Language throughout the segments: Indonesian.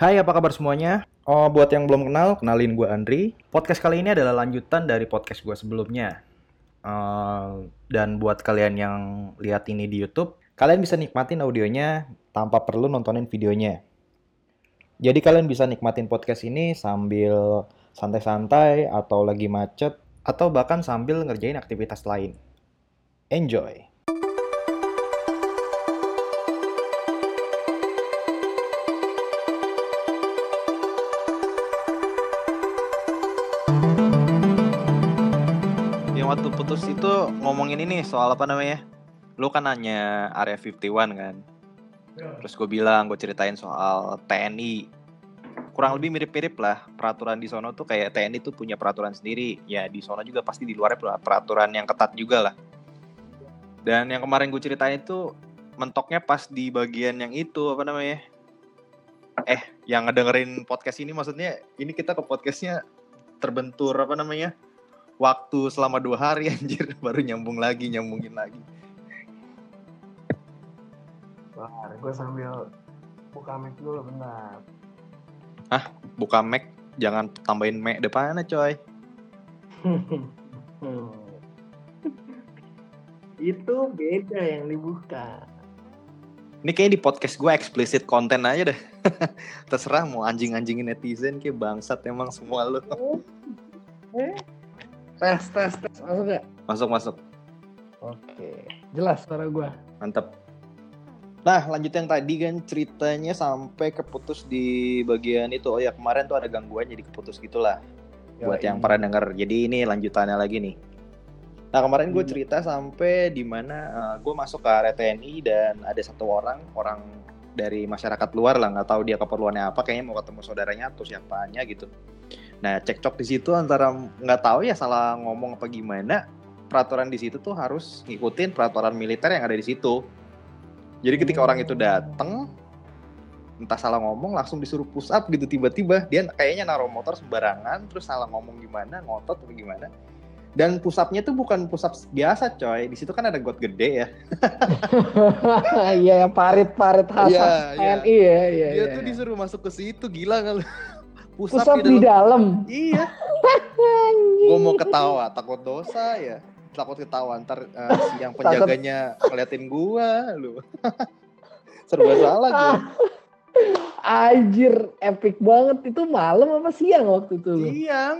Hai, apa kabar semuanya? Oh, buat yang belum kenal, kenalin gue Andri. Podcast kali ini adalah lanjutan dari podcast gue sebelumnya. Uh, dan buat kalian yang lihat ini di YouTube, kalian bisa nikmatin audionya tanpa perlu nontonin videonya. Jadi kalian bisa nikmatin podcast ini sambil santai-santai atau lagi macet atau bahkan sambil ngerjain aktivitas lain. Enjoy! Putus itu ngomongin ini soal apa namanya? Lu kan nanya area 51 kan? Terus gue bilang, gue ceritain soal TNI. Kurang lebih mirip-mirip lah. Peraturan di sono tuh kayak TNI tuh punya peraturan sendiri. Ya di sono juga pasti di luarnya peraturan yang ketat juga lah. Dan yang kemarin gue ceritain itu mentoknya pas di bagian yang itu apa namanya? Eh, yang ngedengerin podcast ini maksudnya ini kita ke podcastnya terbentur apa namanya? Waktu selama dua hari anjir baru nyambung lagi nyambungin lagi. Bentar, gue sambil buka mic dulu bentar. Buka Mac, jangan tambahin Mac depannya coy. Itu beda yang dibuka. Ini kayaknya di podcast gue explicit konten aja deh. Terserah mau anjing-anjingin netizen kayak bangsat emang semua lu. Eh? Tes, tes, tes. Masuk gak? Masuk masuk. Oke. Jelas suara gue. Mantep. Nah lanjut yang tadi kan ceritanya sampai keputus di bagian itu. Oh ya kemarin tuh ada gangguan jadi keputus gitulah. Buat yang pernah denger. Jadi ini lanjutannya lagi nih. Nah kemarin gue Hmm. cerita sampai di mana gue masuk ke area TNI dan ada satu orang orang dari masyarakat luar lah nggak tahu dia keperluannya apa kayaknya mau ketemu saudaranya atau siapanya gitu. Nah cekcok di situ antara nggak tahu ya salah ngomong apa gimana peraturan di situ tuh harus ngikutin peraturan militer yang ada di situ. Jadi ketika Hmm. orang itu datang entah salah ngomong langsung disuruh push up gitu tiba-tiba dia kayaknya naruh motor sembarangan terus salah ngomong gimana ngotot atau gimana dan push up-nya tuh bukan push up biasa coy di situ kan ada got gede ya Iya, yang parit-parit khas Iya, TNI ya. Iya, dia iya. tuh disuruh masuk ke situ gila nggak push, Pusat up di dalam. iya. Gue mau ketawa takut dosa ya. Takut ketawa ntar eh, si yang penjaganya ngeliatin gua lu. Serba salah gue Anjir, epic banget. Itu malam apa siang waktu itu lu? siang.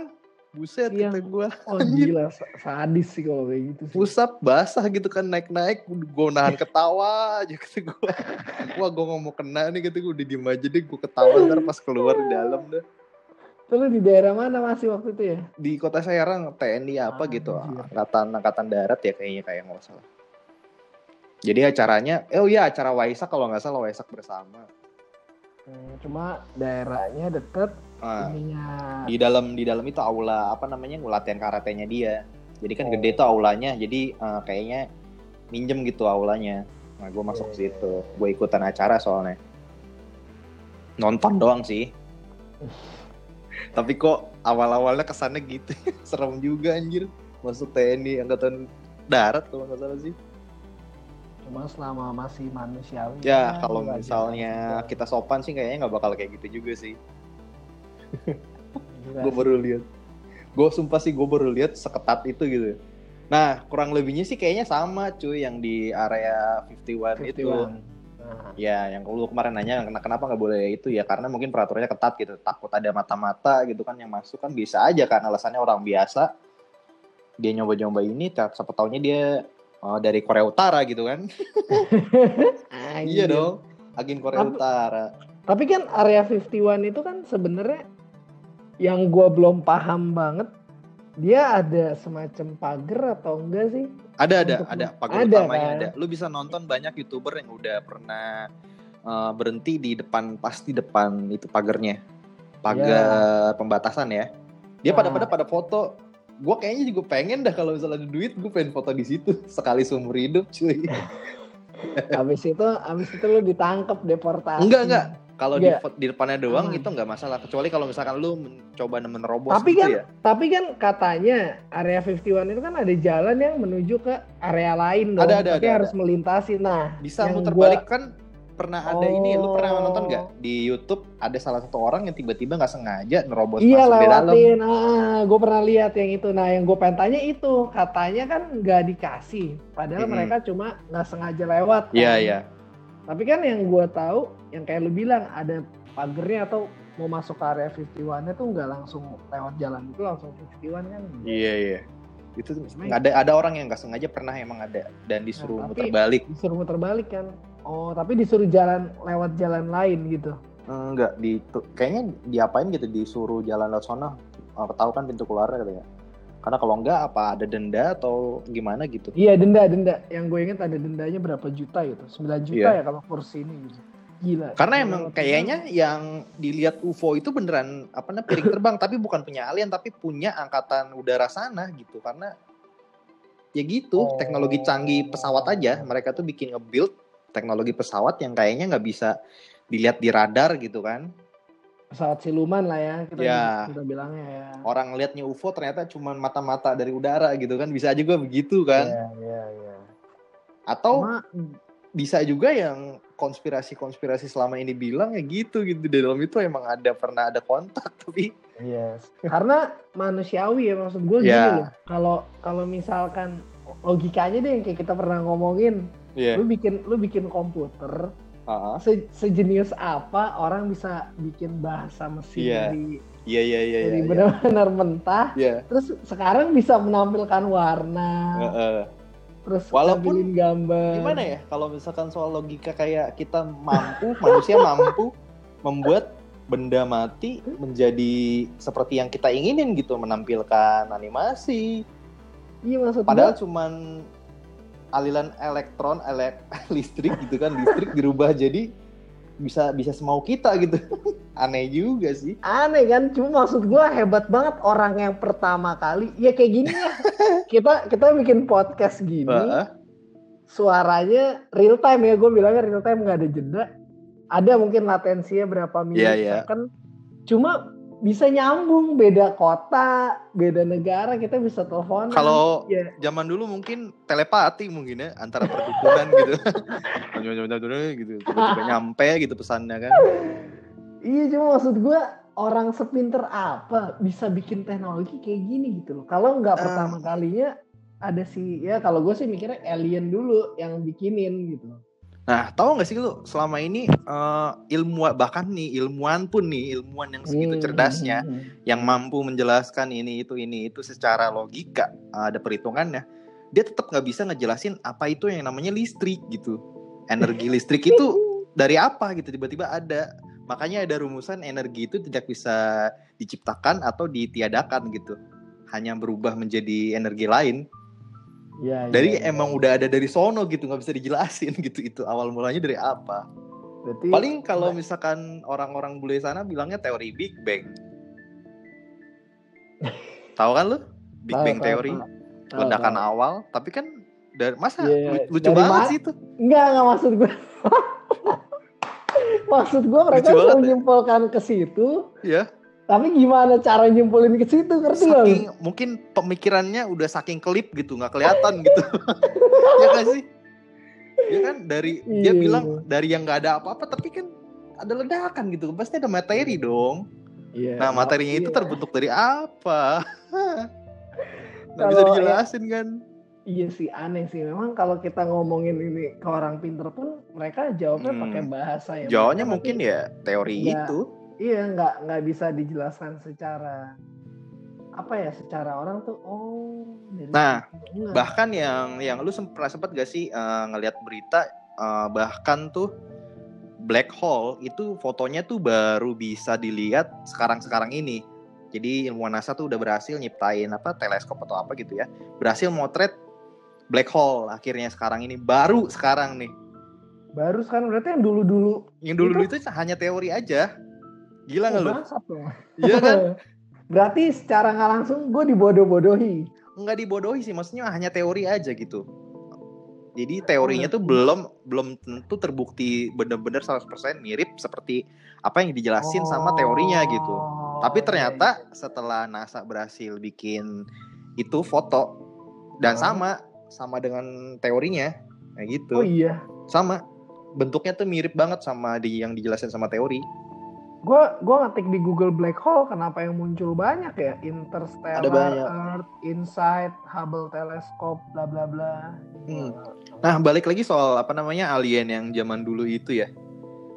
Buset Siang. kata gua. Oh gila, sa- sadis sih kalau kayak gitu sih. push up basah gitu kan naik-naik. Gue nahan ketawa aja kata gue wah gue nggak mau kena nih gitu gue udah diem aja deh gue ketawa ntar pas keluar di dalam deh lu di daerah mana masih waktu itu ya? di kota Serang TNI apa gitu. Anjir. angkatan angkatan darat ya kayaknya kayak nggak salah. Jadi acaranya oh iya acara Waisak kalau nggak salah Waisak bersama. Hmm, Cuma daerahnya deket nah, ininya. di dalam di dalam itu aula apa namanya latihan karatenya dia. Jadi kan Oh. gede tuh aulanya jadi eh, kayaknya minjem gitu aulanya. Nah gue masuk ke Iya, iya, situ. Gue ikutan acara soalnya. Nonton doang sih tapi kok awal-awalnya kesannya gitu. Serem juga anjir. Masuk TNI angkatan darat kalau nggak salah sih. Cuma selama masih manusiawi. ya kalau wajar misalnya juga. kita sopan sih kayaknya nggak bakal kayak gitu juga sih. Gila gue baru lihat. Gue sumpah sih gue baru lihat seketat itu gitu. Nah kurang lebihnya sih kayaknya sama cuy yang di area 51, itu. 51. Nah, ya yang lu kemarin nanya ken- kenapa nggak boleh itu ya? Karena mungkin peraturannya ketat gitu takut ada mata-mata gitu kan yang masuk kan bisa aja kan alasannya orang biasa. Dia nyoba-nyoba ini siapa taunya dia uh, dari Korea Utara gitu kan. Iya dong agen Korea Tapi- Utara. Tapi kan area 51 itu kan sebenarnya yang gua belum paham banget dia ada semacam pagar atau enggak sih? Ada ada Untuk- ada pagar ada, utamanya kan? ada. Lu bisa nonton banyak youtuber yang udah pernah uh, berhenti di depan pasti depan itu pagarnya. Pagar pembatasan ya. Dia pada Nah. pada pada foto. Gua kayaknya juga pengen dah kalau misalnya ada duit gue pengen foto di situ sekali seumur hidup cuy. Habis itu habis itu lu ditangkap deportasi. enggak enggak. Kalau di, Enggak. fo- di depannya doang Aman. itu enggak masalah kecuali kalau misalkan lu mencoba menerobos Tapi gitu kan ya. tapi kan katanya area 51 itu kan ada jalan yang menuju ke area lain dong. Ada, ada, Tapi ada, harus melintasi. Nah, Bisa muter gua- balik kan pernah ada ini, lu pernah Oh. nonton nggak di YouTube ada salah satu orang yang tiba-tiba nggak sengaja nerobos Iya masuk di dalam. lewatin, ah, gue pernah lihat yang itu. Nah, yang gue pengen tanya itu katanya kan nggak dikasih, padahal Mm-mm. mereka cuma nggak sengaja lewat. kan. Iya iya. Tapi kan yang gue tahu, yang kayak lu bilang ada pagernya atau mau masuk ke area 51-nya tuh nggak langsung lewat jalan itu langsung 51 kan. Iya iya. Itu Cuma nggak ada ada orang yang nggak sengaja pernah emang ada dan disuruh Nah, muter balik. Disuruh muter balik kan. Oh, tapi disuruh jalan lewat jalan lain gitu. Enggak di tu- kayaknya diapain gitu disuruh jalan lewat sana. Apa tahu kan pintu keluarnya katanya. Karena kalau enggak apa ada denda atau gimana gitu. Iya denda denda. Yang gue inget ada dendanya berapa juta gitu. 9 juta Iya. ya kalau kursi ini gitu. Gila. Karena Cuma emang kayaknya yang dilihat UFO itu beneran apa namanya piring terbang tapi bukan punya alien tapi punya angkatan udara sana gitu karena ya gitu Oh. teknologi canggih pesawat aja mereka tuh bikin nge-build teknologi pesawat yang kayaknya nggak bisa dilihat di radar gitu kan pesawat siluman lah ya kita, Ya. kita bilangnya ya. orang liatnya UFO ternyata cuma mata-mata dari udara gitu kan bisa juga begitu kan Iya, iya, iya. atau Cuma bisa juga yang konspirasi-konspirasi selama ini bilang ya gitu gitu di dalam itu emang ada pernah ada kontak tapi Yes. Karena manusiawi ya maksud gue gini Ya. loh. Kalau kalau misalkan logikanya deh yang kayak kita pernah ngomongin, ya lu bikin lu bikin komputer Ah, se- sejenius apa orang bisa bikin bahasa mesin Iya. dari iya iya iya dari iya benar-benar mentah. Iya. Terus sekarang bisa menampilkan warna, Heeh. Terus Walaupun gambar. gimana ya kalau misalkan soal logika kayak kita mampu manusia mampu membuat benda mati menjadi seperti yang kita inginin gitu menampilkan animasi Iya maksud padahal gua, cuman aliran elektron elek listrik gitu kan listrik dirubah jadi bisa bisa semau kita gitu. Aneh juga sih. Aneh kan? Cuma maksud gua hebat banget orang yang pertama kali. Ya kayak gini lah. Kita kita bikin podcast gini Heeh. suaranya real time ya. Gue bilangnya real time nggak ada jeda. Ada mungkin latensinya berapa Iya, iya. millisecond cuma bisa nyambung beda kota beda negara kita bisa telepon. Kalau ya zaman dulu mungkin telepati mungkin ya antara perdukunan gitu. Gitu tiba-tiba nyampe gitu pesannya kan. Iya cuma maksud gue orang sepinter apa bisa bikin teknologi kayak gini gitu loh. Kalau nggak Ah. pertama kalinya ada sih ya kalau gue sih mikirnya alien dulu yang bikinin gitu Nah, tahu nggak sih lu selama ini eh, ilmuwan bahkan nih ilmuwan pun nih ilmuwan yang segitu Hmm, cerdasnya hmm, hmm. yang mampu menjelaskan ini itu ini itu secara logika eh, ada perhitungannya, dia tetap nggak bisa ngejelasin apa itu yang namanya listrik gitu. Energi listrik itu dari apa gitu tiba-tiba ada. Makanya ada rumusan energi itu tidak bisa diciptakan atau ditiadakan gitu. Hanya berubah menjadi energi lain. Ya, Dari ya, ya. emang udah ada dari sono gitu nggak bisa dijelasin gitu itu awal mulanya dari apa. Berarti Paling kalau misalkan orang-orang bule sana bilangnya teori Big Bang. Tahu kan lu? Big Tahu, Bang tahu, teori. Tahu, ledakan awal, tapi kan dari masa Iya, lu- lucu dari banget ma- sih itu. Enggak, enggak maksud gue. maksud gue mereka ya. menyimpulkan ke situ, Ya, tapi gimana cara nyimpulin ke situ ngerti saking mungkin pemikirannya udah saking kelip gitu, nggak kelihatan gitu. ya kan sih? Ya kan dari dia Iya. bilang dari yang nggak ada apa-apa, tapi kan ada ledakan gitu, pasti ada materi dong. Iya, Nah materinya itu iya. terbentuk dari apa? Nggak bisa ya- dijelasin kan? Iya sih aneh sih. Memang kalau kita ngomongin ini ke orang pinter pun mereka jawabnya Hmm. pakai bahasa yang Jawabannya mereka mungkin nanti- ya teori Nggak. itu. Iya nggak nggak bisa dijelaskan secara apa ya secara orang tuh oh Nah, situ. Nggak. Bahkan yang yang lu sem- pernah sempat gak sih eh, ngelihat berita eh, bahkan tuh black hole itu fotonya tuh baru bisa dilihat sekarang-sekarang ini. Jadi ilmuwan NASA tuh udah berhasil nyiptain apa teleskop atau apa gitu ya. Berhasil motret black hole akhirnya sekarang ini baru sekarang nih. baru sekarang berarti yang dulu dulu Yang dulu-dulu itu hanya teori aja. Gila nggak lu? dong. Iya kan? berarti secara nggak langsung gue dibodoh-bodohi. nggak dibodohi sih maksudnya hanya teori aja gitu jadi teorinya tuh belum belum tentu terbukti benar-benar 100% mirip seperti apa yang dijelasin sama teorinya gitu Oh, tapi iya, ternyata iya. setelah NASA berhasil bikin itu foto dan Oh. sama sama dengan teorinya kayak gitu oh iya sama bentuknya tuh mirip banget sama di yang dijelasin sama teori. Gue gua ngetik di Google Black Hole kenapa yang muncul banyak ya Interstellar, Ada banyak. Earth, Insight, Hubble Telescope, bla bla bla. Hmm. Nah, balik lagi soal apa namanya alien yang zaman dulu itu ya.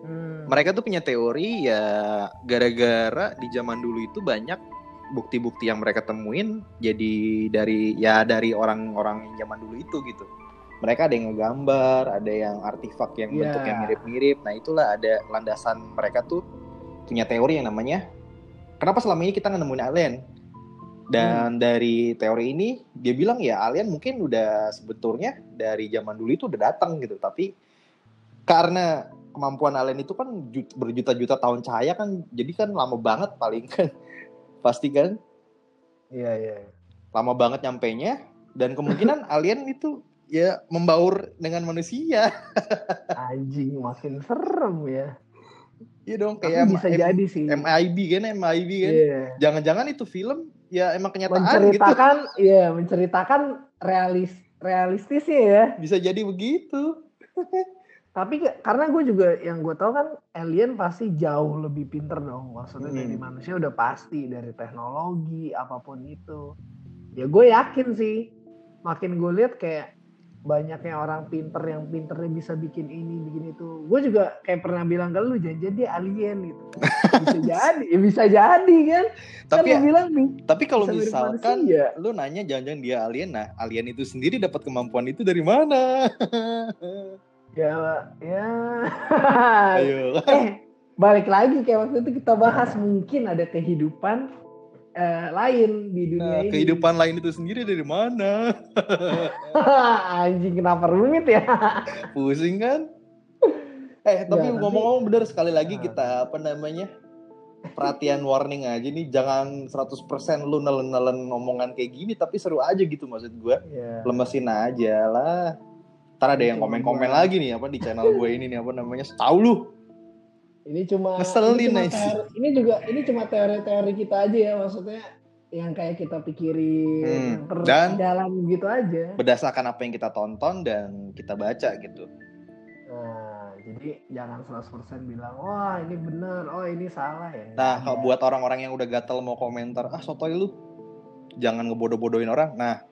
Hmm. Mereka tuh punya teori ya gara-gara di zaman dulu itu banyak bukti-bukti yang mereka temuin jadi dari ya dari orang-orang zaman dulu itu gitu. Mereka ada yang ngegambar, ada yang artefak yang Iya. bentuknya mirip-mirip. Nah, itulah ada landasan mereka tuh punya teori yang namanya kenapa selama ini kita nggak nemuin alien? Dan dari teori ini dia bilang ya alien mungkin udah sebetulnya dari zaman dulu itu udah datang gitu, tapi karena kemampuan alien itu kan ju- berjuta-juta tahun cahaya kan jadi kan lama banget paling kan pasti kan Iya iya. lama banget nyampainya dan kemungkinan alien itu ya membaur dengan manusia Anjing makin serem ya. Iya dong Tapi kayak bisa M- jadi sih. MIB kan MIB kan Iya. jangan-jangan itu film ya emang kenyataan gitu Menceritakan, iya menceritakan realis realistisnya ya. bisa jadi begitu Tapi karena gue juga yang gue tahu kan alien pasti jauh lebih pinter dong. Maksudnya Hmm. dari manusia udah pasti dari teknologi apa pun itu. Ya gue yakin sih. Makin gue lihat kayak banyaknya orang pinter yang pinternya bisa bikin ini bikin itu. Gue juga kayak pernah bilang ke lu jangan dia alien gitu. Bisa jadi, ya bisa jadi kan. tapi kan lu bilang nih. tapi kalau misalkan manusia. lu nanya jangan-jangan dia alien nah alien itu sendiri dapat kemampuan itu dari mana Ya, ya. ayo eh balik lagi kayak waktu itu kita bahas mungkin ada kehidupan eh, lain di dunia nah ini. kehidupan lain itu sendiri dari mana Anjing kenapa rumit ya? pusing kan eh tapi Ya, nanti- ngomong-ngomong bener sekali lagi Nah. kita apa namanya perhatian warning aja nih jangan 100% lu nelen-nelen ngomongan kayak gini tapi seru aja gitu maksud gua Ya. lemesin aja lah ntar ada yang komen-komen lagi nih apa di channel gue ini nih apa namanya tahu lu Ini cuma Ngeselin ini, cuma teori- ini juga ini cuma teori-teori kita aja ya maksudnya yang kayak kita pikirin Hmm, dan- jalan gitu aja. berdasarkan apa yang kita tonton dan kita baca gitu. Nah, jadi jangan 100% bilang wah ini bener, oh ini salah ya. nah Nggak kalau buat orang-orang yang udah gatel mau komentar ah sotoy lu. Jangan ngebodoh-bodohin orang. Nah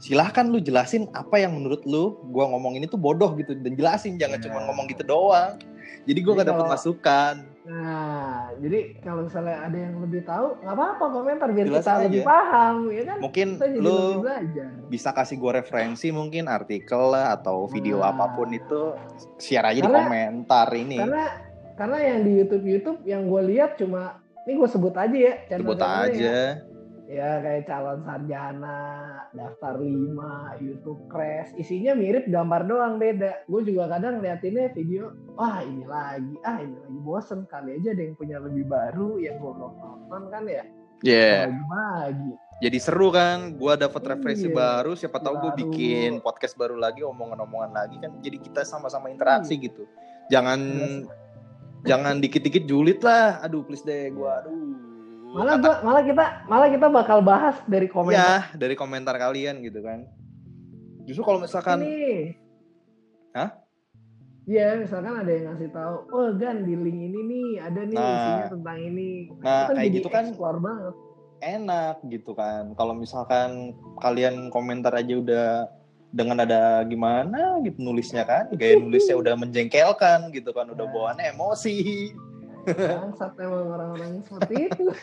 silahkan lu jelasin apa yang menurut lu gua ngomong ini tuh bodoh gitu dan jelasin jangan Ya. cuma ngomong gitu doang jadi gua Jadi gak dapet kalau- masukan Nah, jadi kalau misalnya ada yang lebih tahu, nggak apa-apa komentar biar Jelas kita aja. lebih paham, ya kan? mungkin lu bisa kasih gua referensi mungkin artikel lah atau video Nah. apa pun itu share aja di Karena- komentar ini Karena karena yang di YouTube YouTube yang gue lihat cuma ini gue sebut aja ya sebut channel-channelnya aja Ya. Ya kayak calon sarjana, daftar 5, YouTube crash, isinya mirip gambar doang beda. Gue juga kadang liatinnya video, wah ini lagi, ah ini lagi bosen kali aja ada yang punya lebih baru yang gue belum nonton kan ya. yeah Lagi lagi. jadi seru kan gua dapat referensi Iya. baru siapa tahu gue bikin podcast baru lagi omongan-omongan lagi kan jadi kita sama-sama interaksi Iya. gitu jangan jangan dikit-dikit julid lah aduh please deh gua aduh Malah gua, malah kita malah kita bakal bahas dari komentar ya dari komentar kalian gitu kan justru kalau misalkan ini. Hah? Iya, misalkan ada yang ngasih tahu, oh Gan di link ini nih ada nih Nah. isinya tentang ini. Nah, Itu kayak gitu kan explore banget. enak gitu kan kalau misalkan kalian komentar aja udah dengan ada gimana gitu nulisnya kan gaya nulisnya udah menjengkelkan gitu kan udah Nah. bawaannya emosi Bangsat emang orang-orang seperti itu.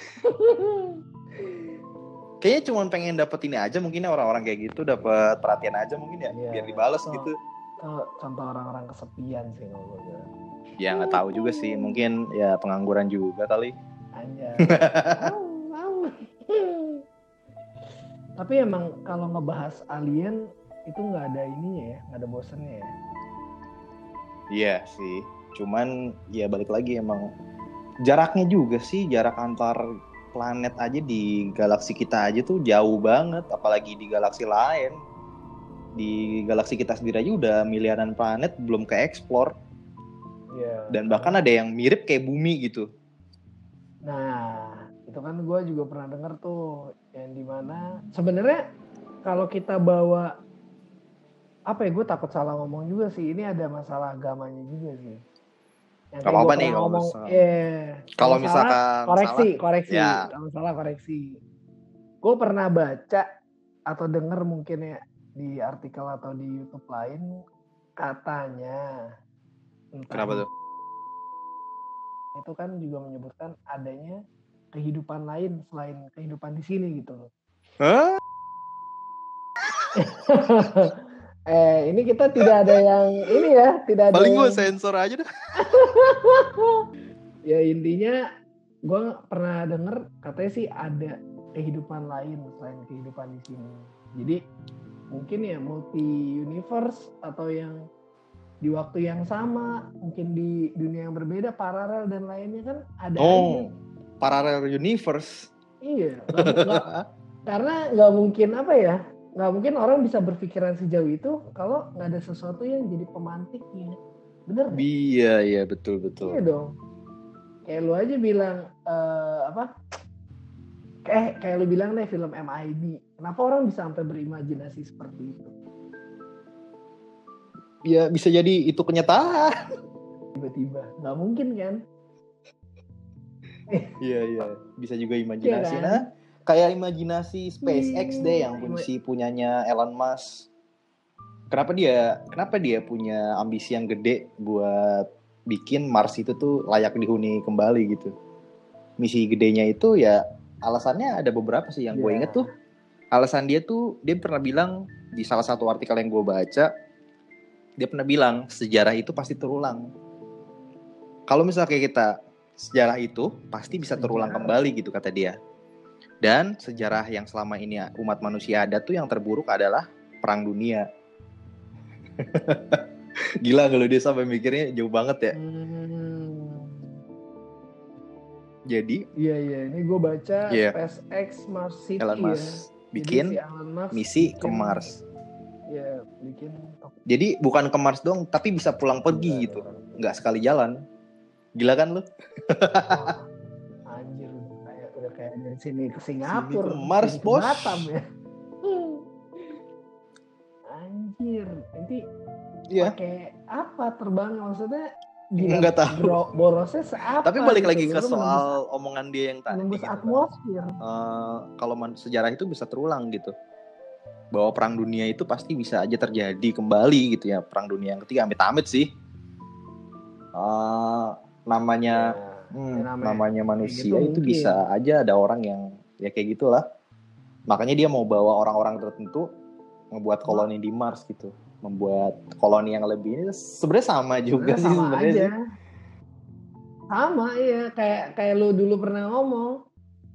kayaknya cuma pengen dapet ini aja mungkin ya orang-orang kayak gitu dapat perhatian aja mungkin ya Iya, biar dibales so- gitu Contoh, contoh orang-orang kesepian sih kalau gue ya nggak tahu juga sih mungkin ya pengangguran juga kali Anjay. Tapi emang kalau ngebahas alien itu nggak ada ininya ya, nggak ada bosennya ya. iya sih cuman ya balik lagi emang jaraknya juga sih jarak antar planet aja di galaksi kita aja tuh jauh banget apalagi di galaksi lain. Di galaksi kita sendiri aja udah miliaran planet belum ke explore Iya. dan bahkan ada yang mirip kayak bumi gitu. Nah, itu kan gue juga pernah denger tuh yang di mana sebenarnya kalau kita bawa apa ya gue takut salah ngomong juga sih ini ada masalah agamanya juga sih yang kayak apa-apa nih kalau ngomong misalkan- eh Kalau misalkan koreksi salah, koreksi ya. kalau salah koreksi gue pernah baca atau denger mungkin ya di artikel atau di YouTube lain katanya entah kenapa tuh? itu kan juga menyebutkan adanya kehidupan lain selain kehidupan di sini gitu loh. Hah? eh ini kita tidak ada yang ini ya, tidak ada Paling gue yang, sensor aja dah. ya intinya gue pernah denger katanya sih ada kehidupan lain selain kehidupan di sini. Jadi mungkin ya multi universe atau yang di waktu yang sama, mungkin di dunia yang berbeda, paralel dan lainnya kan ada aja. Oh, parallel universe. Iya, karena nggak mungkin apa ya, nggak mungkin orang bisa berpikiran sejauh itu kalau nggak ada sesuatu yang jadi pemantiknya, bener? Iya, iya betul Iya betul. dong. Kayak lu aja bilang eh, apa? Kayak kayak lu bilang deh film MIB. Kenapa orang bisa sampai berimajinasi seperti itu? Ya bisa jadi itu kenyataan. Tiba-tiba, nggak mungkin kan? Iya iya, bisa juga imajinasi. Iya kan? Nah, kayak imajinasi SpaceX Iya, deh yang ima- si punyanya Elon Musk. Kenapa dia kenapa dia punya ambisi yang gede buat bikin Mars itu tuh layak dihuni kembali gitu. Misi gedenya itu ya alasannya ada beberapa sih yang gue Iya. inget tuh. Alasan dia tuh dia pernah bilang di salah satu artikel yang gue baca dia pernah bilang sejarah itu pasti terulang. Kalau misalnya kayak kita sejarah itu pasti bisa terulang Sejarah. kembali gitu kata dia. Dan sejarah yang selama ini umat manusia ada tuh yang terburuk adalah perang dunia. Gila kalau dia sampai mikirnya jauh banget ya. Hmm, Jadi iya iya, ini gue baca Iya. SpaceX Mars City Elon ya. Musk Jadi bikin si Elon Musk misi ke bikin- Mars. Ya, bikin Jadi bukan ke Mars dong, tapi bisa pulang pergi gitu. Nggak sekali jalan. Gila kan lu? Wah, anjir kayak udah kayak dari sini ke Singapura, ke Mars, sini ke bos. Batam ya. Anjir, nanti Iya. pakai apa terbang maksudnya? Gila, Nggak tahu. bro- borosnya seapa? Tapi balik gitu, lagi ke soal omongan dia yang tadi. gitu. atmosfer. Eh, kalau sejarah itu bisa terulang gitu. Bahwa perang dunia itu pasti bisa aja terjadi kembali gitu ya. Perang dunia yang ketiga amit-amit sih. Eh, namanya Hmm, Ya, namanya namanya manusia gitu itu mungkin. bisa aja ada orang yang ya kayak gitulah. Makanya dia mau bawa orang-orang tertentu ngebuat koloni di Mars gitu, membuat koloni yang lebih ini sebenarnya sama juga Sebenarnya sih sama sebenarnya. Sama iya kayak kayak lu dulu pernah ngomong.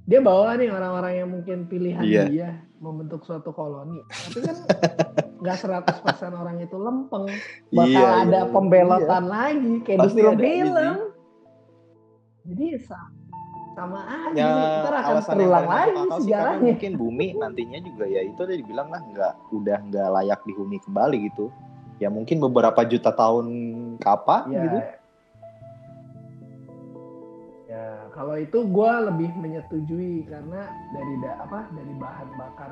Dia bawa nih orang-orang yang mungkin pilihan Iya. dia membentuk suatu koloni. Tapi kan nggak 100% orang itu lempeng. Bakal Iya, ada iya, pembelotan lagi kayak di Pasti ada film-film. Jadi sa- sama aja. Ya, Ntar akan terulang lagi sejarahnya. mungkin bumi nantinya juga ya itu udah dibilang lah nggak udah nggak layak dihuni kembali gitu. Ya mungkin beberapa juta tahun kapan Ya, gitu. ya kalau itu gue lebih menyetujui karena dari da, apa dari bahan bakar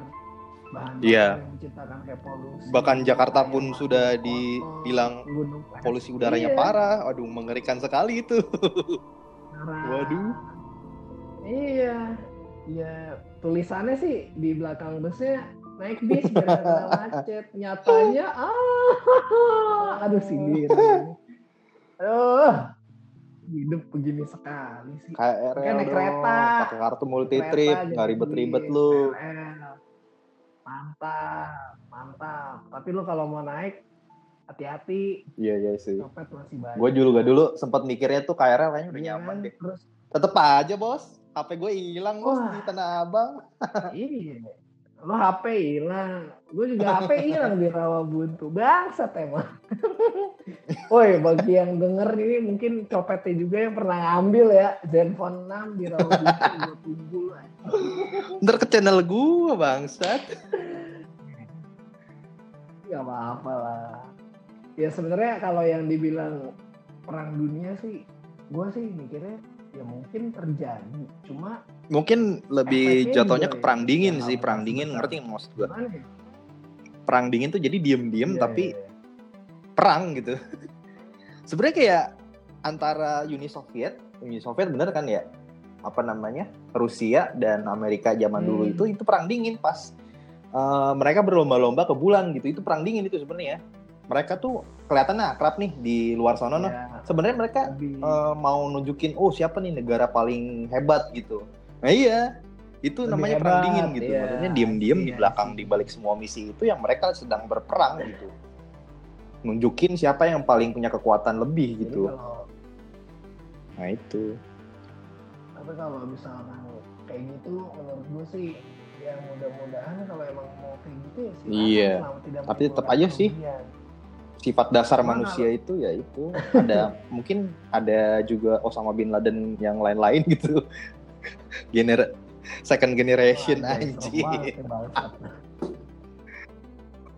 bahan Iya. yang menciptakan kayak polusi. Bahkan Jakarta pun sudah kotor, dibilang gunung. Polusi udaranya Iya, parah. Aduh, mengerikan sekali itu. parah. Waduh. Iya, iya tulisannya sih di belakang busnya naik bis biar macet. Nyatanya ah, aduh sindir. Aduh, hidup begini sekali sih. KRL Kan naik kereta. pakai kartu multi trip, nggak ribet-ribet lu. Mantap, mantap. Tapi lu kalau mau naik hati-hati, Iya iya sih. copet masih banyak. Gue juga dulu sempat mikirnya tuh KRL kayaknya udah Iya nyaman deh. Terus Tetep aja bos, HP gue hilang Wah. di Tanah Abang. iya, lu HP hilang, gue juga HP hilang di Rawabuntu, bangsat emang. Woi, bagi yang denger ini mungkin copetnya juga yang pernah ngambil ya Zenfone 6 di Rawabuntu gue tunggu lah. Ntar ke channel gue bangsat. Gak apa-apa lah. Ya sebenarnya kalau yang dibilang perang dunia sih, gue sih mikirnya ya mungkin terjadi. Cuma Mungkin lebih jatuhnya ke ya, perang dingin yang sih, perang dingin ngerti nggak maksud gue? ya? perang dingin tuh jadi diem-diem Iya, tapi iya, perang gitu. Sebenarnya kayak antara Uni Soviet, Uni Soviet bener kan ya? Apa namanya? Rusia dan Amerika zaman dulu Hmm. itu itu perang dingin pas eh, mereka berlomba-lomba ke bulan gitu. Itu perang dingin itu sebenarnya. Mereka tuh kelihatannya akrab nih di luar sana. Nah, Iya, sebenarnya mereka lebih- eh, mau nunjukin oh siapa nih negara paling hebat gitu. Nah iya, itu Lebih namanya perang dingin gitu. iya. Maksudnya diem-diem di Iya, belakang di balik semua misi itu yang mereka sedang berperang gitu. Nunjukin siapa yang paling punya kekuatan lebih Jadi gitu. kalau Nah itu. tapi kalau misalkan kayak gitu menurut gue sih ya mudah-mudahan kalau emang mau kayak gitu ya silakan, Iya. Tapi tetap aja sih. Sifat dasar manusia itu ya itu ada mungkin ada juga Osama bin Laden yang lain-lain gitu. Gener second generation anjay, anjing. ya.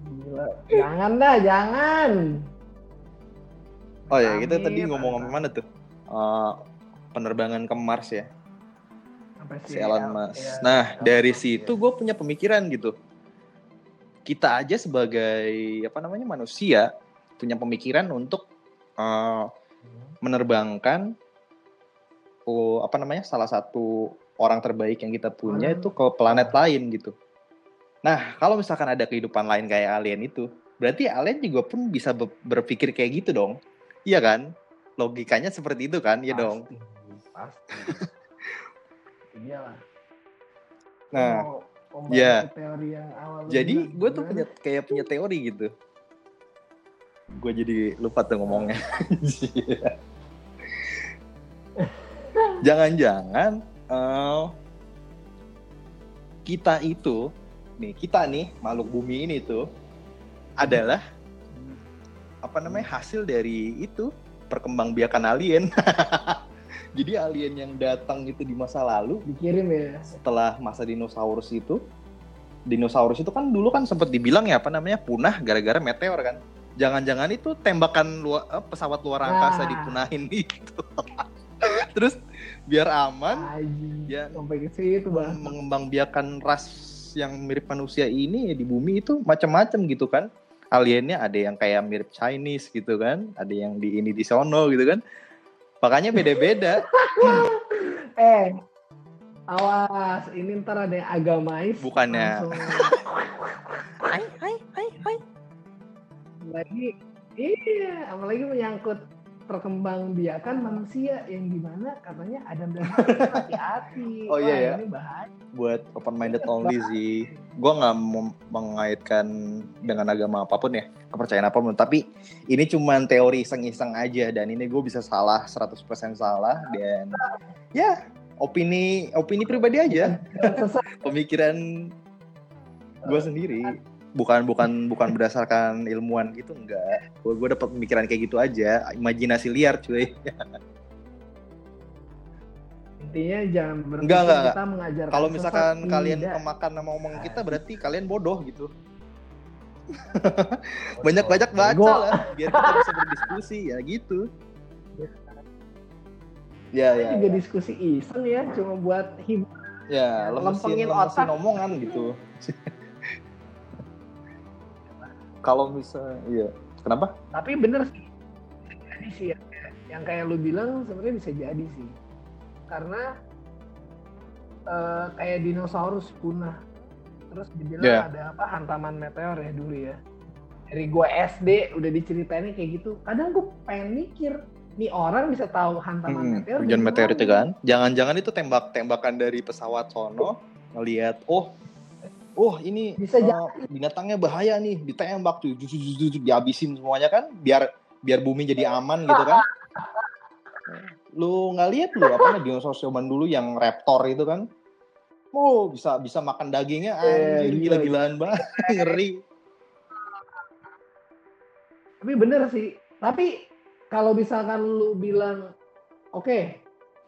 Gila. Jangan dah, jangan. Oh ya, kita tadi ngomong amit. mana tuh? Eh, penerbangan ke Mars ya. Si Elon Musk. ya, nah, Elon dari Musk, situ ya. gue punya pemikiran gitu. Kita aja sebagai apa namanya manusia punya pemikiran untuk eh, menerbangkan oh, apa namanya salah satu orang terbaik yang kita punya Orang- itu ke planet lain gitu. Nah, kalau misalkan ada kehidupan lain kayak alien itu, berarti alien juga pun bisa be- berpikir kayak gitu dong. Iya kan? Logikanya seperti itu kan? Iya dong. Pasti, Pasti. Iya lah. Nah, ya. teori yang awal lu Jadi gue tuh punya kayak punya teori gitu. Gue jadi lupa tuh ngomongnya. Jangan-jangan eh, kita itu, nih kita nih makhluk bumi ini tuh adalah apa namanya hasil dari itu perkembangbiakan alien. Jadi alien yang datang itu di masa lalu dikirim ya. setelah masa dinosaurus itu dinosaurus itu kan dulu kan sempat dibilang ya apa namanya punah gara-gara meteor kan jangan-jangan itu tembakan luar, eh, pesawat luar angkasa Nah. dipunahin itu terus biar aman Aji. ya Sampai ke situ bang. mengembangbiakan ras yang mirip manusia ini ya di bumi itu macam-macam gitu kan aliennya ada yang kayak mirip Chinese gitu kan ada yang di ini di sono gitu kan makanya beda-beda Eh, awas, ini ntar ada yang agamais. Bukannya. langsung hai hai lagi iya apalagi menyangkut perkembangbiakan manusia yang di mana katanya Adam dan hati-hati Oh, iya ya? ini bahaya buat open minded only sih. Gue nggak mau mengaitkan dengan agama apa pun ya, kepercayaan apa pun. Tapi ini cuman teori iseng-iseng aja dan ini gue bisa salah 100% salah dan ya opini opini pribadi aja, pemikiran gue sendiri. Bukan bukan bukan berdasarkan ilmuwan gitu enggak. Gue gue dapat pemikiran kayak gitu aja, imajinasi liar cuy. intinya jangan berpikir Enggak, enggak, kita mengajarkan Kalau misalkan kalian tidak. kemakan sama omongan kita berarti kalian bodoh gitu. banyak-banyak baca Bego. lah biar kita bisa berdiskusi ya gitu ya ya juga ya, diskusi iseng ya cuma buat hibur ya lempengin otak. omongan gitu kalau bisa iya. Kenapa? Tapi bener sih. Jadi sih ya. yang kayak lu bilang sebenarnya bisa jadi sih. Karena eh, kayak dinosaurus punah. Terus dibilang Yeah. ada apa hantaman meteor ya dulu ya. Dari gua SD udah diceritainnya kayak gitu. Kadang gua pengen mikir nih orang bisa tahu hantaman Hmm, meteor hujan meteor itu kan? Jangan-jangan itu tembak-tembakan dari pesawat sono ngelihat oh oh ini Bisa eh, jadi. binatangnya bahaya nih ditembak tuh jujur jujur dihabisin semuanya kan biar biar bumi jadi aman gitu kan. Lu nggak lihat lu apa namanya dinosaurus zaman dulu yang raptor itu kan? Oh bisa bisa makan dagingnya Eh, anjir gila. gila-gilaan banget ngeri. Tapi bener sih tapi kalau misalkan lu bilang oke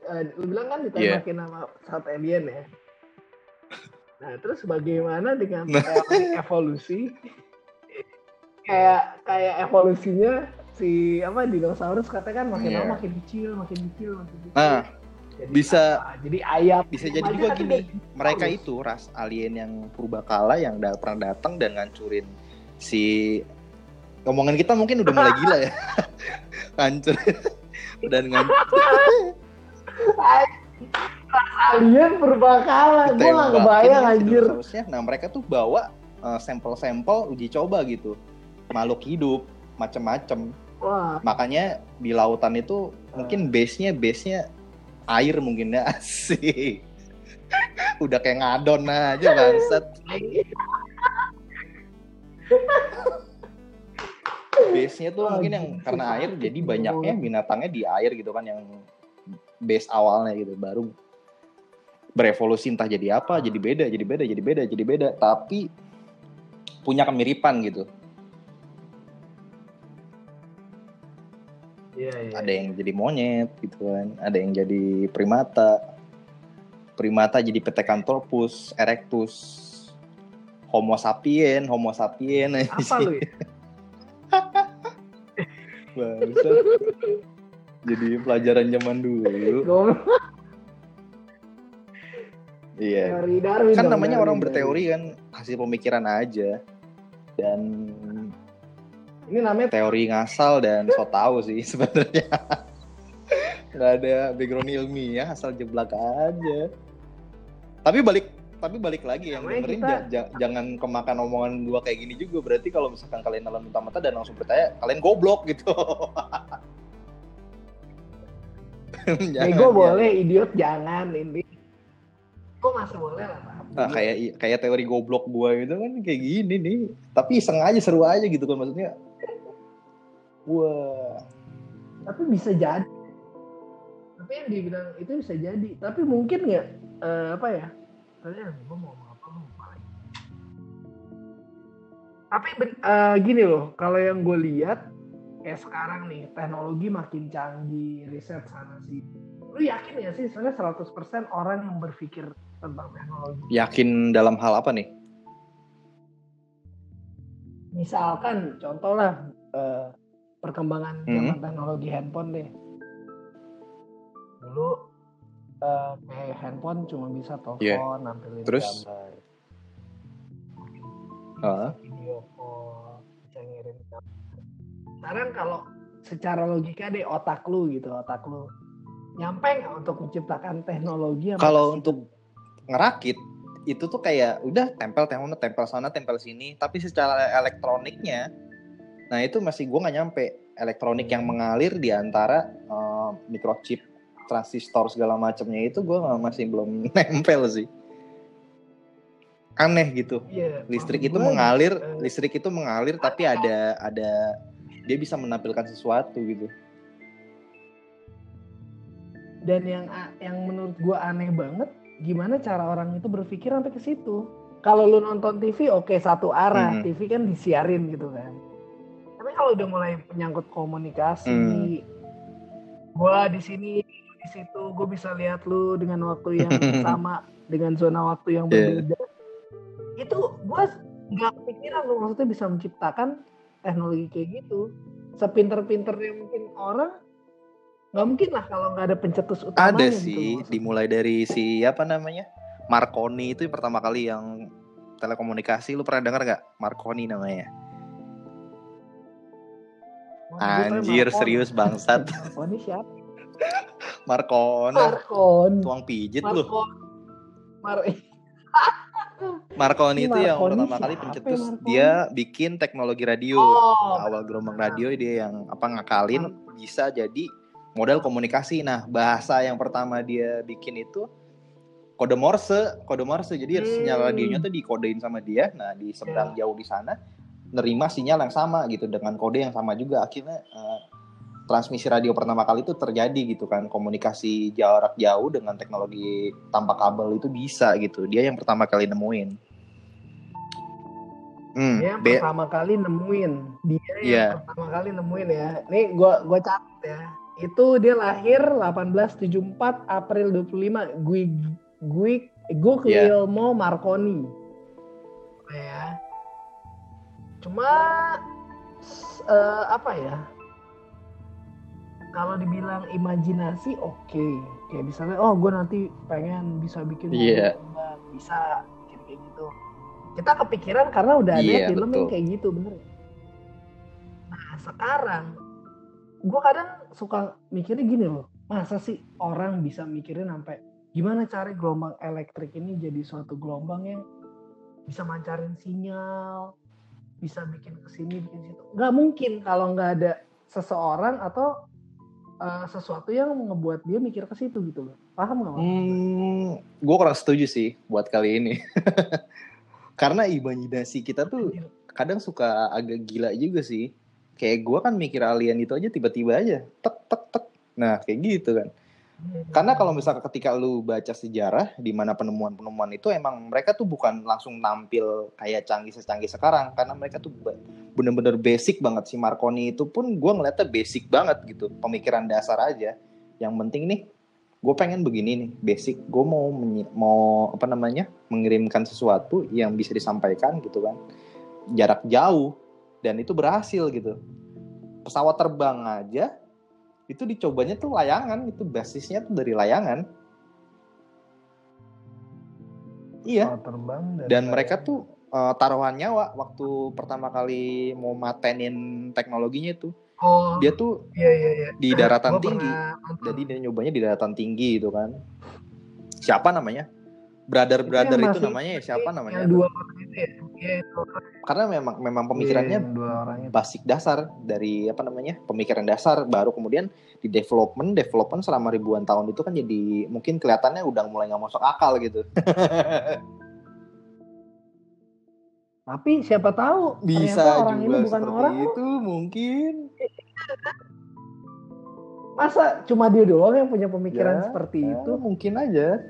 eh, lu bilang kan ditembakin sama pesawat alien ya nah terus bagaimana dengan Nah. teori evolusi kayak kayak evolusinya si apa dinosaurus katanya kan makin Iya. lama makin kecil makin kecil makin kecil Nah, Jadi bisa- apa? jadi ayam bisa jadi juga gini mereka itu ras alien yang purbakala yang da- pernah datang dan ngancurin si ngomongin kita mungkin udah mulai gila ya. Hancur. udah ngancur. Alien berbakala, gue gak kebayang anjir. Harusnya, nah mereka tuh bawa uh, sampel-sampel uji coba gitu, makhluk hidup, macem-macem. Wah. Makanya di lautan itu mungkin base-nya base-nya air mungkin ya asik. Udah kayak ngadon aja bangsat. base-nya tuh mungkin yang karena air jadi banyaknya binatangnya di air gitu kan yang base awalnya gitu baru berevolusi entah jadi apa jadi beda jadi beda jadi beda jadi beda. Tapi punya kemiripan gitu. Iya, iya. ada yang jadi monyet gitu kan ada yang jadi primata. Primata jadi Pithecanthropus erectus. Homo sapien Homo sapien. Apa lu ya? Bangsa. jadi pelajaran zaman dulu iya. Teori Darwin kan namanya Darwin, orang berteori kan hasil pemikiran aja. Dan Ini namanya teori ngasal dan so tau sih sebenarnya. Nggak ada background ilmiah asal jeblak aja. Tapi balik tapi balik lagi yang Namanya dengerin kita- ja- ja- jangan kemakan omongan gua kayak gini juga. Berarti kalau misalkan kalian dalam mata dan langsung percaya kalian goblok gitu. Jangan, Bego ya. boleh, idiot jangan ini. Kok masih boleh lah. Pak? Nah, kayak kayak teori goblok gua gitu kan kayak gini nih. Tapi iseng aja seru aja gitu kan maksudnya. Wah. Tapi bisa jadi. Tapi yang dibilang itu bisa jadi. Tapi mungkin nggak eh, apa ya? Tadi gue mau ngomong apa lu lupa lagi. Tapi ben- eh, gini loh, kalau yang gue lihat kayak sekarang nih teknologi makin canggih, riset sana sini. Lu yakin ya sih sebenarnya 100% orang yang berpikir tentang teknologi? Yakin dalam hal apa nih? misalkan contoh lah eh, perkembangan Hmm. zaman teknologi handphone deh dulu eh, kayak handphone cuma bisa telepon Iya. nampilin Terus? gambar Heeh. video call bisa ngirim gambar sekarang kalau secara logika deh otak lu gitu otak lu nyampe nggak untuk menciptakan teknologi yang Kalau untuk ngerakit itu tuh kayak udah tempel tempel tempel sana tempel sini. Tapi secara elektroniknya nah itu masih gue nggak nyampe. Elektronik yang mengalir di antara eh, microchip transistor segala macamnya itu gue masih belum nempel sih. Aneh gitu. Iya, listrik itu mengalir eh, listrik itu mengalir tapi ada ada dia bisa menampilkan sesuatu gitu. Dan yang yang menurut gua aneh banget gimana cara orang itu berpikir sampai ke situ kalau lu nonton TV oke satu arah Mhm. TV kan disiarin gitu kan tapi kalau udah mulai menyangkut komunikasi Hmm. gua di sini di situ gue bisa lihat lu dengan waktu yang sama dengan zona waktu yang Iya. berbeda itu gua nggak kepikiran lu maksudnya bisa menciptakan teknologi kayak gitu sepinter-pinternya mungkin orang nggak mungkin lah kalau nggak ada pencetus utamanya ada sih dimulai dari si apa namanya Marconi itu yang pertama kali yang telekomunikasi. Lu pernah dengar nggak Marconi namanya? Anjir Marconi. serius bangsat. Marconi siapa? Marconi. Marconi. tuang pijit lu. Marconi. Mar Marconi itu yang Marconi pertama kali pencetus. Ya, dia bikin teknologi radio. Oh, awal gelombang radio dia yang apa ngakalin bisa jadi model komunikasi nah bahasa yang pertama dia bikin itu kode Morse kode Morse jadi Hmm. sinyal radionya tuh dikodein sama dia nah di seberang jauh di sana nerima sinyal yang sama gitu dengan kode yang sama juga akhirnya eh, transmisi radio pertama kali itu terjadi gitu kan komunikasi jarak jauh dengan teknologi tanpa kabel itu bisa gitu dia yang pertama kali nemuin Hmm, dia yang be- pertama kali nemuin. Dia yang Iya. pertama kali nemuin ya. Nih gua gua catat ya. Itu dia lahir 1874 April 25 Gui Gui Guglielmo Marconi. Ya. Cuma eh, apa ya? Kalau dibilang imajinasi oke. Kayak misalnya oh gue nanti pengen bisa bikin mobil Iya. terbang. bisa bikin kayak gitu. kita kepikiran karena udah ada Iya, film betul. yang kayak gitu bener nah sekarang gue kadang suka mikirnya gini loh masa sih orang bisa mikirin sampai gimana cari gelombang elektrik ini jadi suatu gelombang yang bisa mancarin sinyal bisa bikin ke sini bikin situ nggak mungkin kalau nggak ada seseorang atau uh, sesuatu yang ngebuat dia mikir ke situ gitu loh paham nggak? Hmm, gue kurang setuju sih buat kali ini. Karena imajinasi kita tuh kadang suka agak gila juga sih. Kayak gue kan mikir alien itu aja tiba-tiba aja, tek tek tek. Nah kayak gitu kan. Karena kalau misalnya ketika lu baca sejarah di mana penemuan-penemuan itu emang mereka tuh bukan langsung tampil kayak canggih secanggih sekarang karena mereka tuh bener-bener basic banget si Marconi itu pun gue ngeliatnya basic banget gitu pemikiran dasar aja. Yang penting nih gue pengen begini nih basic gue mau mau apa namanya mengirimkan sesuatu yang bisa disampaikan gitu kan jarak jauh dan itu berhasil gitu. Pesawat terbang aja itu dicobanya tuh layangan itu basisnya tuh dari layangan. Iya. Terbang dari dan mereka tuh eh, taruhan nyawa waktu pertama kali mau matenin teknologinya itu oh. Dia tuh iya iya iya. di daratan Gua tinggi. pernah jadi dia nyobanya di daratan tinggi gitu kan. Siapa namanya brother brother itu, masih- namanya ya siapa namanya? dua orang itu ya? Iya itu karena memang memang pemikirannya yang dua orang itu. basic dasar dari apa namanya pemikiran dasar. Baru kemudian di development development selama ribuan tahun itu kan jadi mungkin kelihatannya udah mulai nggak masuk akal gitu. Tapi siapa tahu bisa orang juga ini bukan seperti orang itu mungkin. Masa cuma dia doang yang punya pemikiran Ya, seperti Ya, itu? mungkin aja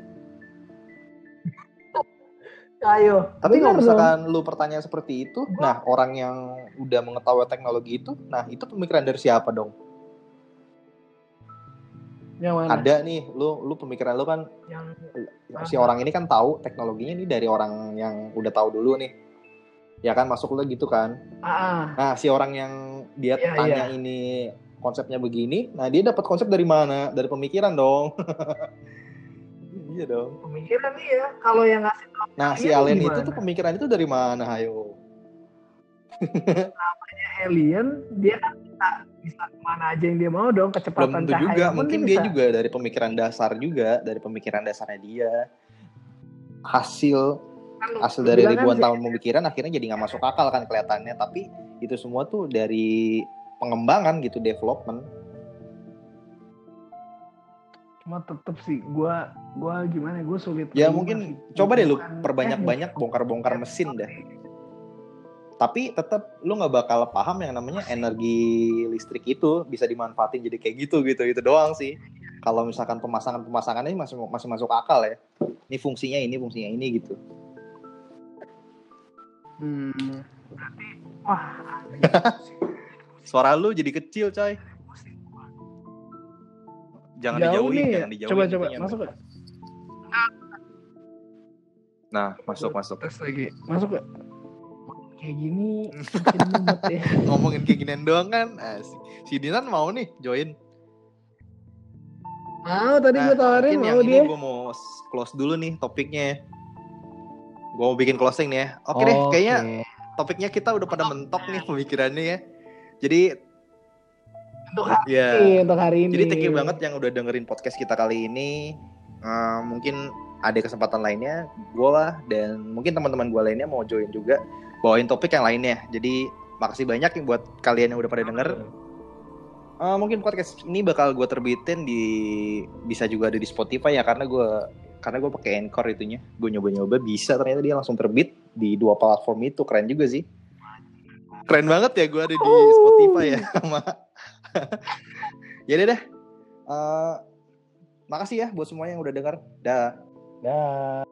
ayo Tapi kalau dong. misalkan lu pertanyaan seperti itu, nah orang yang udah mengetahui teknologi itu, nah itu pemikiran dari siapa dong? yang mana Ada nih, lu lu pemikiran lu kan yang si orang ini kan tahu teknologinya ini dari orang yang udah tahu dulu nih. Ya kan masuk lu gitu kan. ah, ah. Nah, si orang yang dia Iya, tanya ini konsepnya begini, nah dia dapat konsep dari mana? Dari pemikiran dong. iya dong. pemikiran nih ya kalau yang ngasih tau Nah, si Iya, alien gimana? itu tuh pemikiran itu dari mana, ayo? alien dia kan bisa bisa ke mana aja yang dia mau dong belum kecepatan tentu cahaya juga mungkin dia bisa. juga dari pemikiran dasar juga dari pemikiran dasarnya dia hasil Kan hasil dari kan ribuan tahun pemikiran akhirnya jadi nggak masuk akal kan kelihatannya tapi itu semua tuh dari pengembangan gitu development cuma tetep sih gua gua gimana gua sulit ya mungkin sih. coba deh lu Bukan perbanyak-banyak teknis. bongkar-bongkar mesin dah tapi tetap lu nggak bakal paham yang namanya energi listrik itu bisa dimanfaatin jadi kayak gitu gitu itu doang sih kalau misalkan pemasangan pemasangannya masih masih masuk akal ya ini fungsinya ini fungsinya ini gitu Hmm, berarti wah Suara lu jadi kecil, coy. Jangan jauh dijauhin, nih jangan dijauhin. coba coba masuk gak? Nah, masuk masuk. tes lagi masuk gak? kayak gini ya Ngomongin kayak ginian doang kan. Si, Dinan mau nih join. mau tadi Nah, gua tawarin mau yang dia ini gue mau close dulu nih topiknya. Gue mau bikin closing nih ya. Oke deh, kayaknya topiknya kita udah pada mentok nih pemikirannya ya. Jadi untuk hari ya. ini untuk hari ini Jadi thank you banget yang udah dengerin podcast kita kali ini. Eh, mungkin ada kesempatan lainnya, gue lah dan mungkin teman-teman gue lainnya mau join juga bawain topik yang lainnya. Jadi makasih banyak yang buat kalian yang udah pada denger. Eh, mungkin podcast ini bakal gue terbitin di bisa juga ada di Spotify ya karena gue karena gue pakai Anchor itunya. Gue nyoba-nyoba bisa ternyata dia langsung terbit di dua platform itu keren juga sih. Keren banget ya gue ada di Spotify ya sama. ya deh deh. Eh, makasih ya buat semuanya yang udah dengar. Dah. dah